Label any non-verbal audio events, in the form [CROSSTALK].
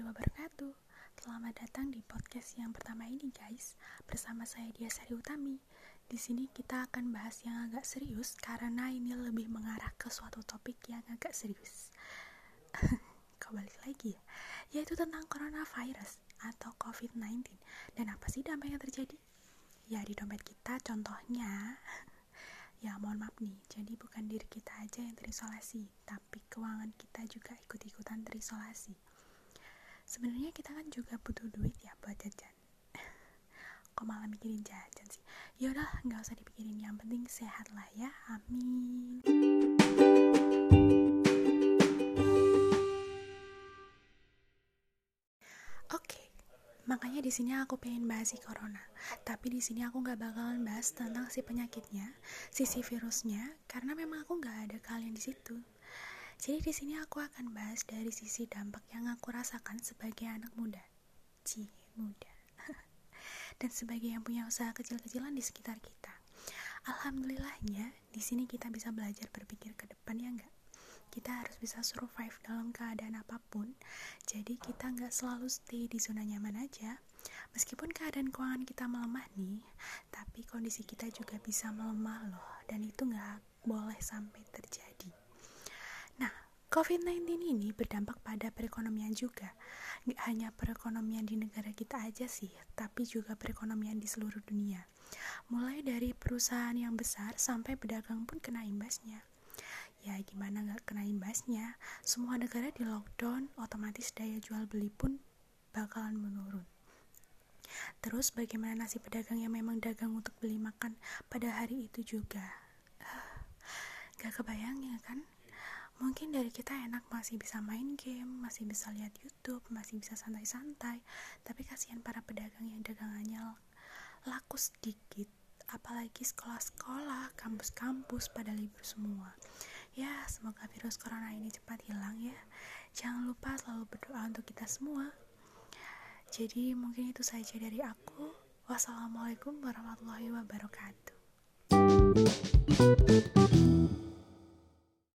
wabarakatuh. Selamat datang di podcast yang pertama ini guys. Bersama saya Dia Sari Utami. Di sini kita akan bahas yang agak serius Karena ini lebih mengarah ke suatu topik yang agak serius. [LAUGHS] Kau balik lagi ya? Yaitu tentang coronavirus atau COVID-19 Dan apa sih dampak yang terjadi? Ya di dompet kita contohnya [LAUGHS] Ya mohon maaf nih, jadi bukan diri kita aja yang terisolasi, tapi keuangan kita juga ikut-ikutan terisolasi. Sebenarnya kita kan juga butuh duit ya buat jajan. [LAUGHS] Kok malah mikirin jajan sih? Yaudah nggak usah dipikirin. Yang penting sehat lah ya. Amin. Oke, makanya di sini aku pengen bahas si corona. Tapi di sini aku nggak bakalan bahas tentang si penyakitnya, sisi virusnya, karena memang aku nggak ada kalian di situ. Jadi di sini aku akan bahas dari sisi dampak yang aku rasakan sebagai anak muda. Ci, muda. [LAUGHS] Dan sebagai yang punya usaha kecil-kecilan di sekitar kita. Alhamdulillahnya, di sini kita bisa belajar berpikir ke depan ya enggak? Kita harus bisa survive dalam keadaan apa pun. Jadi kita nggak selalu stay di zona nyaman aja. Meskipun keadaan keuangan kita melemah nih, tapi kondisi kita juga bisa melemah loh. Dan itu nggak boleh sampai terjadi. COVID-19 ini berdampak pada perekonomian juga. Nggak hanya perekonomian di negara kita aja sih, tapi juga perekonomian di seluruh dunia. Mulai dari perusahaan yang besar sampai pedagang pun kena imbasnya. Ya gimana nggak kena imbasnya? Semua negara di lockdown, otomatis daya jual beli pun bakalan menurun. Terus bagaimana nasib pedagang yang memang dagang untuk beli makan pada hari itu juga? [SIGHS] Gak kebayang ya kan? Mungkin dari kita enak masih bisa main game, masih bisa lihat YouTube, masih bisa santai-santai. Tapi kasihan para pedagang yang dagangannya laku sedikit. Apalagi sekolah-sekolah, kampus-kampus pada libur semua. Ya, semoga virus corona ini cepat hilang ya. Jangan lupa selalu berdoa untuk kita semua. Jadi mungkin itu saja dari aku. Wassalamualaikum warahmatullahi wabarakatuh.